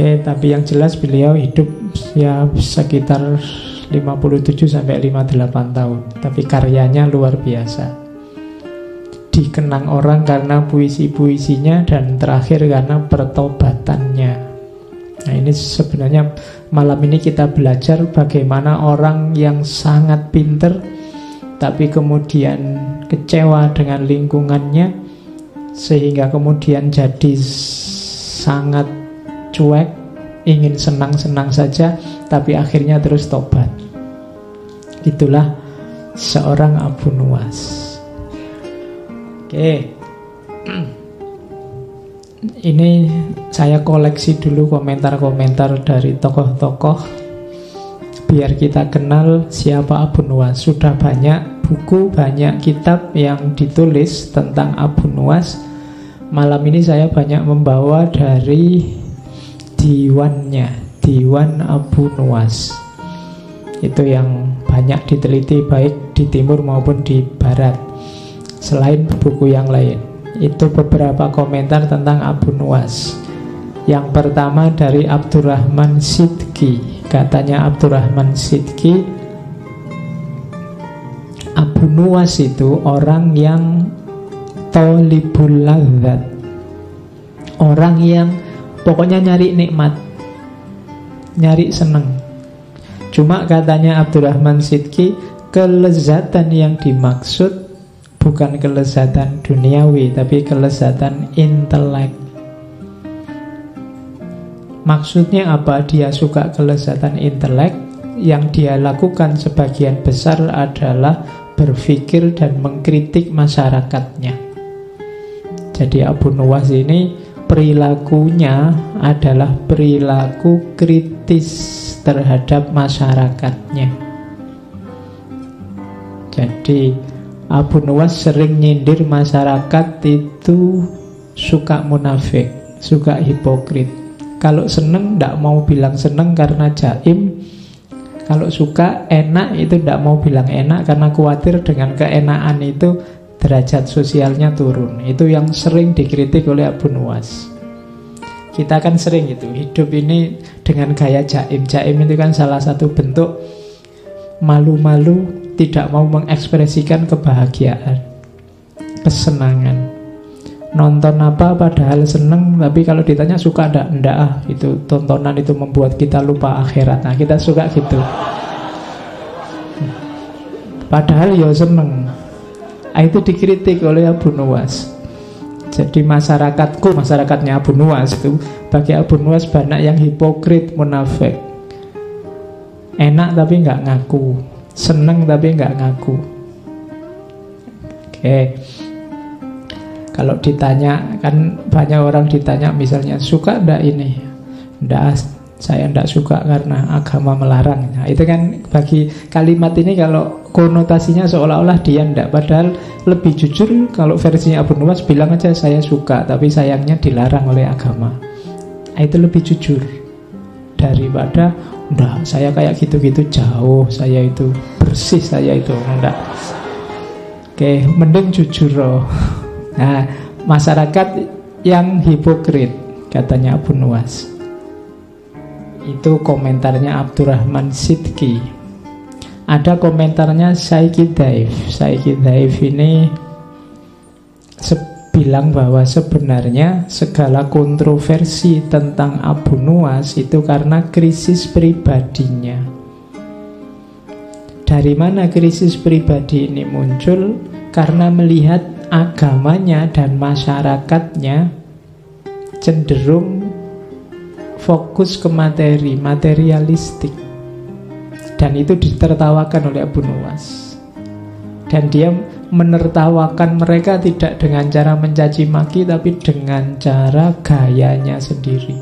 Oke, tapi yang jelas beliau hidup ya sekitar 57 sampai 58 tahun. Tapi karyanya luar biasa. Dikenang orang karena puisi-puisinya dan terakhir karena pertobatannya. Nah, ini sebenarnya malam ini kita belajar bagaimana orang yang sangat pinter tapi kemudian kecewa dengan lingkungannya sehingga kemudian jadi sangat cuek, ingin senang-senang saja tapi akhirnya terus tobat. Itulah seorang Abu Nuwas. Oke. Ini saya koleksi dulu komentar-komentar dari tokoh-tokoh biar kita kenal siapa Abu Nuwas. Sudah banyak buku, banyak kitab yang ditulis tentang Abu Nuwas. Malam ini saya banyak membawa dari diwannya, diwan Abu Nuwas. Itu yang banyak diteliti baik di timur maupun di barat. Selain buku yang lain. Itu beberapa komentar tentang Abu Nuwas. Yang pertama dari Abdurrahman Sidki. Katanya Abdurrahman Sidki, Abu Nuwas itu orang yang tolibul ladzat. Orang yang pokoknya nyari nikmat. Nyari seneng. Cuma katanya Abdurrahman Sidki, kelezatan yang dimaksud bukan kelezatan duniawi, tapi kelezatan intelek. Maksudnya apa? Dia suka kelezatan intelek, yang dia lakukan sebagian besar adalah berpikir dan mengkritik masyarakatnya. Jadi Abu Nuwas ini perilakunya adalah perilaku kritis terhadap masyarakatnya. Jadi Abu Nuwas sering nyindir masyarakat itu suka munafik, suka hipokrit. Kalau seneng tidak mau bilang seneng karena jaim. Kalau suka enak itu tidak mau bilang enak karena khawatir dengan keenaan itu derajat sosialnya turun. Itu yang sering dikritik oleh Abu Nuwas. Kita kan sering gitu hidup ini dengan gaya jaim. Jaim itu kan salah satu bentuk malu-malu tidak mau mengekspresikan kebahagiaan, kesenangan. Nonton apa padahal seneng Tapi kalau ditanya suka ndak Ndak ah itu tontonan itu membuat kita lupa akhirat Nah kita suka gitu Padahal ya seneng nah, Itu dikritik oleh Abu Nuwas jadi masyarakatku, masyarakatnya Abu Nuwas itu bagi Abu Nuwas banyak yang hipokrit, munafik. Enak tapi nggak ngaku, seneng tapi nggak ngaku. Oke, kalau ditanya kan banyak orang ditanya misalnya suka ndak ini, ndak saya ndak suka karena agama melarang. Nah, itu kan bagi kalimat ini kalau konotasinya seolah-olah dia ndak padahal lebih jujur kalau versinya Abu Nuwas bilang aja saya suka tapi sayangnya dilarang oleh agama. Nah, itu lebih jujur daripada ndak saya kayak gitu-gitu jauh, saya itu bersih, saya itu ndak. Oke, mending jujur loh. Nah, masyarakat yang hipokrit katanya Abu Nuwas. Itu komentarnya Abdurrahman Sidki ada komentarnya Saiki Daif. Saiki Daif ini bilang bahwa sebenarnya segala kontroversi tentang Abu Nuwas itu karena krisis pribadinya. Dari mana krisis pribadi ini muncul? Karena melihat agamanya dan masyarakatnya cenderung fokus ke materi, materialistik. Dan itu ditertawakan oleh Abu Nuwas Dan dia menertawakan mereka tidak dengan cara mencaci maki Tapi dengan cara gayanya sendiri.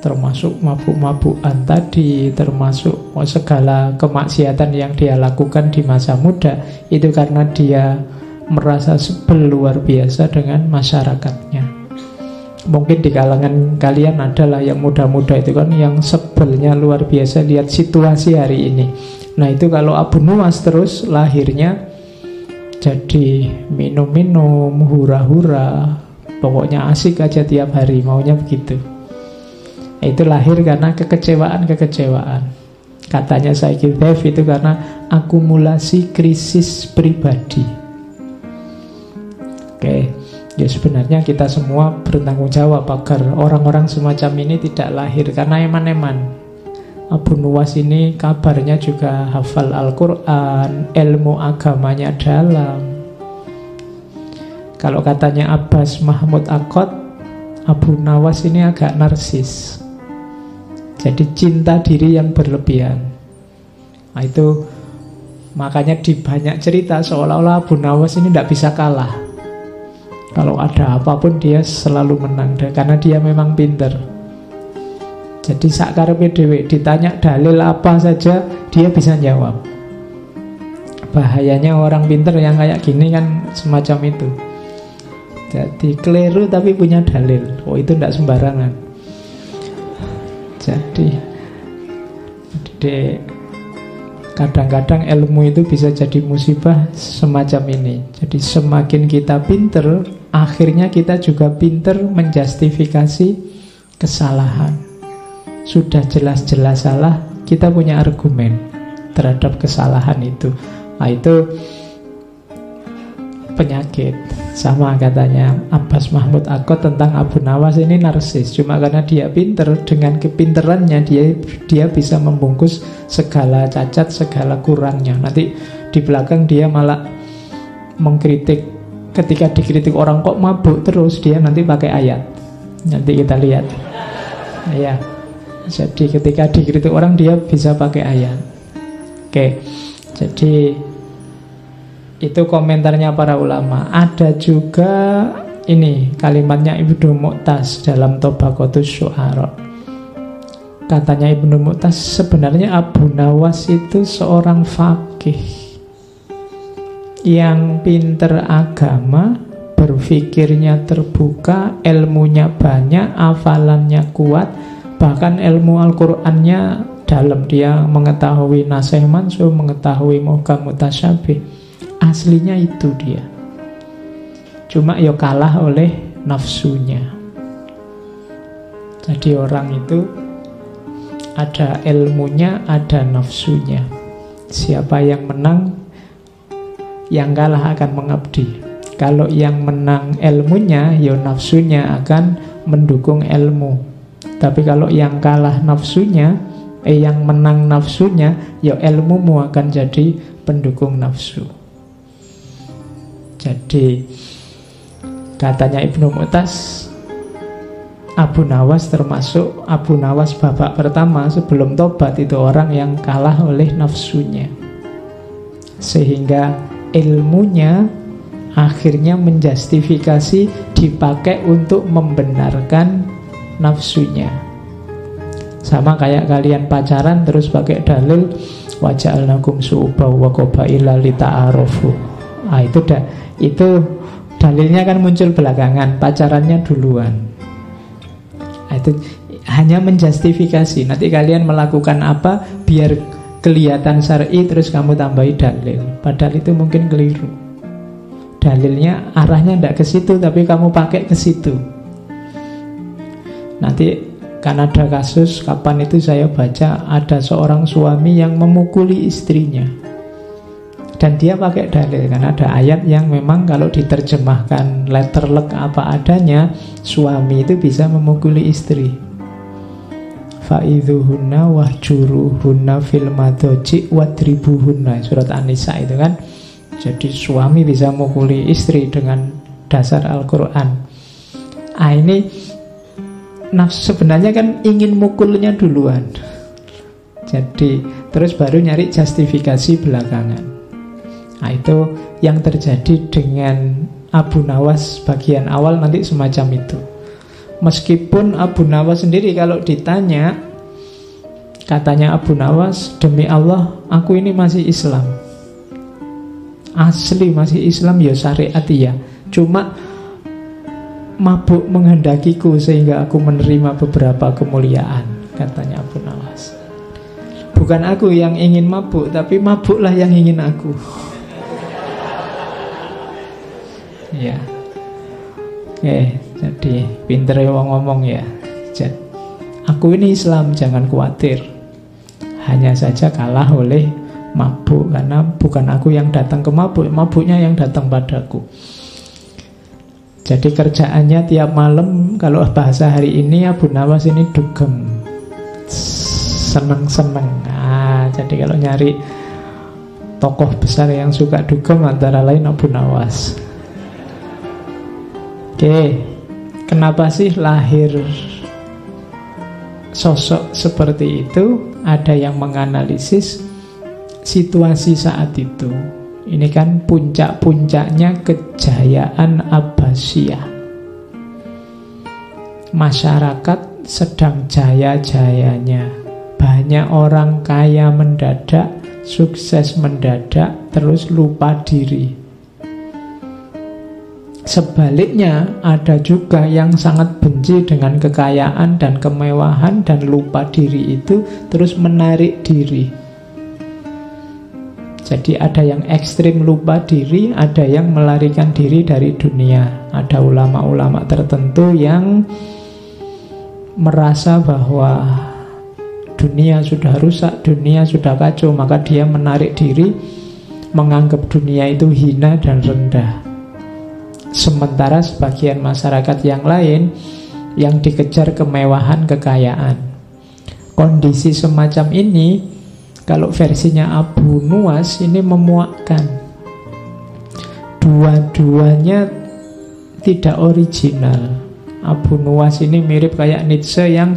Termasuk mabuk-mabukan tadi Termasuk segala kemaksiatan yang dia lakukan di masa muda Itu karena dia merasa sebel luar biasa dengan masyarakatnya Mungkin di kalangan kalian adalah yang muda-muda itu kan yang sebelnya luar biasa lihat situasi hari ini. Nah itu kalau Abu Nuwas terus lahirnya jadi minum-minum, hura-hura, pokoknya asik aja tiap hari maunya begitu. Itu lahir karena kekecewaan-kekecewaan. Katanya Saiki Dev itu karena akumulasi krisis pribadi. Oke, ya sebenarnya kita semua bertanggung jawab agar orang-orang semacam ini tidak lahir karena eman-eman. Abu Nuwas ini kabarnya juga hafal Al-Quran, ilmu agamanya dalam. Kalau katanya Abbas Mahmud Akot, Abu Nawas ini agak narsis. Jadi cinta diri yang berlebihan. Nah, itu makanya di banyak cerita seolah-olah Abu Nawas ini tidak bisa kalah. Kalau ada apa pun dia selalu menang karena dia memang pinter. Jadi sakar PDW ditanya dalil apa saja dia bisa jawab. Bahayanya orang pinter yang kayak gini kan semacam itu. Jadi keliru tapi punya dalil. Oh itu tidak sembarangan. Jadi kadang-kadang ilmu itu bisa jadi musibah semacam ini. Jadi semakin kita pinter, akhirnya kita juga pinter menjustifikasi kesalahan. Sudah jelas-jelas salah, kita punya argumen terhadap kesalahan itu. Nah, itu penyakit. Sama katanya Abbas Mahmud Akot tentang Abu Nawas ini narsis. Cuma karena dia pinter, dengan kepinterannya dia dia bisa membungkus segala cacat, segala kurangnya. Nanti di belakang dia malah mengkritik ketika dikritik orang kok mabuk terus dia nanti pakai ayat. Nanti kita lihat. Ya. Jadi ketika dikritik orang dia bisa pakai ayat. Oke. Jadi itu komentarnya para ulama. Ada juga ini kalimatnya Ibnu Mu'tas dalam Tobakotus Syu'ara. Katanya Ibnu Mu'tas sebenarnya Abu Nawas itu seorang fakih yang pinter agama, berpikirnya terbuka, ilmunya banyak, hafalannya kuat, bahkan ilmu Al-Qur'annya dalam dia mengetahui nasih mansuh, mengetahui muhkam mutasyabih Aslinya itu dia. Cuma ya kalah oleh nafsunya. Jadi orang itu ada ilmunya, ada nafsunya. Siapa yang menang, yang kalah akan mengabdi. Kalau yang menang ilmunya, ya nafsunya akan mendukung ilmu. Tapi kalau yang kalah nafsunya, eh yang menang nafsunya, ya ilmumu akan jadi pendukung nafsu. Jadi katanya Ibnu Mu'tas Abu Nawas termasuk Abu Nawas babak pertama sebelum tobat itu orang yang kalah oleh nafsunya. Sehingga ilmunya akhirnya menjustifikasi dipakai untuk membenarkan nafsunya. Sama kayak kalian pacaran terus pakai dalil wajah al-nakum su'ubaw wa qabaila li ta'arufu ah itu dah itu dalilnya kan muncul belakangan, pacarannya duluan. Nah, itu hanya menjustifikasi. Nanti kalian melakukan apa biar kelihatan syar'i terus kamu tambahi dalil. Padahal itu mungkin keliru. Dalilnya arahnya tidak ke situ tapi kamu pakai ke situ. Nanti kan ada kasus kapan itu saya baca ada seorang suami yang memukuli istrinya dan dia pakai dalil kan ada ayat yang memang kalau diterjemahkan letterlek apa adanya suami itu bisa memukuli istri. Fa'idhuhunna wahjuruhunna fil madoji wadribuhunna surat An-Nisa itu kan. Jadi suami bisa memukuli istri dengan dasar Al-Quran. Ah ini nah sebenarnya kan ingin mukulnya duluan. Jadi terus baru nyari justifikasi belakangan Nah itu yang terjadi dengan Abu Nawas bagian awal nanti semacam itu. Meskipun Abu Nawas sendiri kalau ditanya Katanya Abu Nawas Demi Allah aku ini masih Islam. Asli masih Islam ya syariat ya Cuma mabuk menghendakiku sehingga aku menerima beberapa kemuliaan Katanya Abu Nawas. Bukan aku yang ingin mabuk Tapi mabuklah yang ingin aku ya oke jadi pinter ya ngomong ya Aku ini Islam, jangan khawatir. Hanya saja kalah oleh mabuk karena bukan aku yang datang ke mabuk, mabuknya yang datang padaku. Jadi kerjaannya tiap malam kalau bahasa hari ini Abu Nawas ini dugem. Seneng-seneng. Nah, jadi kalau nyari tokoh besar yang suka dugem antara lain Abu Nawas. Oke, kenapa sih lahir sosok seperti itu? Ada yang menganalisis situasi saat itu. Ini kan puncak-puncaknya kejayaan Abbasiyah. Masyarakat sedang jaya-jayanya. Banyak orang kaya mendadak, sukses mendadak, terus lupa diri. Sebaliknya, ada juga yang sangat benci dengan kekayaan dan kemewahan dan lupa diri itu terus menarik diri. Jadi ada yang ekstrim lupa diri, ada yang melarikan diri dari dunia. Ada ulama-ulama tertentu yang merasa bahwa dunia sudah rusak, dunia sudah kacau, maka dia menarik diri, menganggap dunia itu hina dan rendah. Sementara sebagian masyarakat yang lain yang dikejar kemewahan kekayaan. Kondisi semacam ini kalau versinya Abu Nuwas ini memuakkan. Dua-duanya tidak original. Abu Nuwas ini mirip kayak Nietzsche yang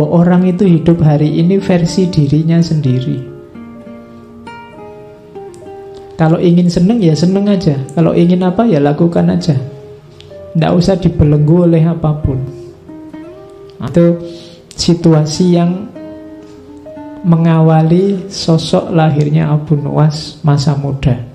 orang itu hidup hari ini versi dirinya sendiri. Kalau ingin seneng ya seneng aja. Kalau ingin apa ya lakukan aja. Tidak usah dibelenggu oleh apa pun. Itu situasi yang mengawali sosok lahirnya Abu Nuwas masa muda.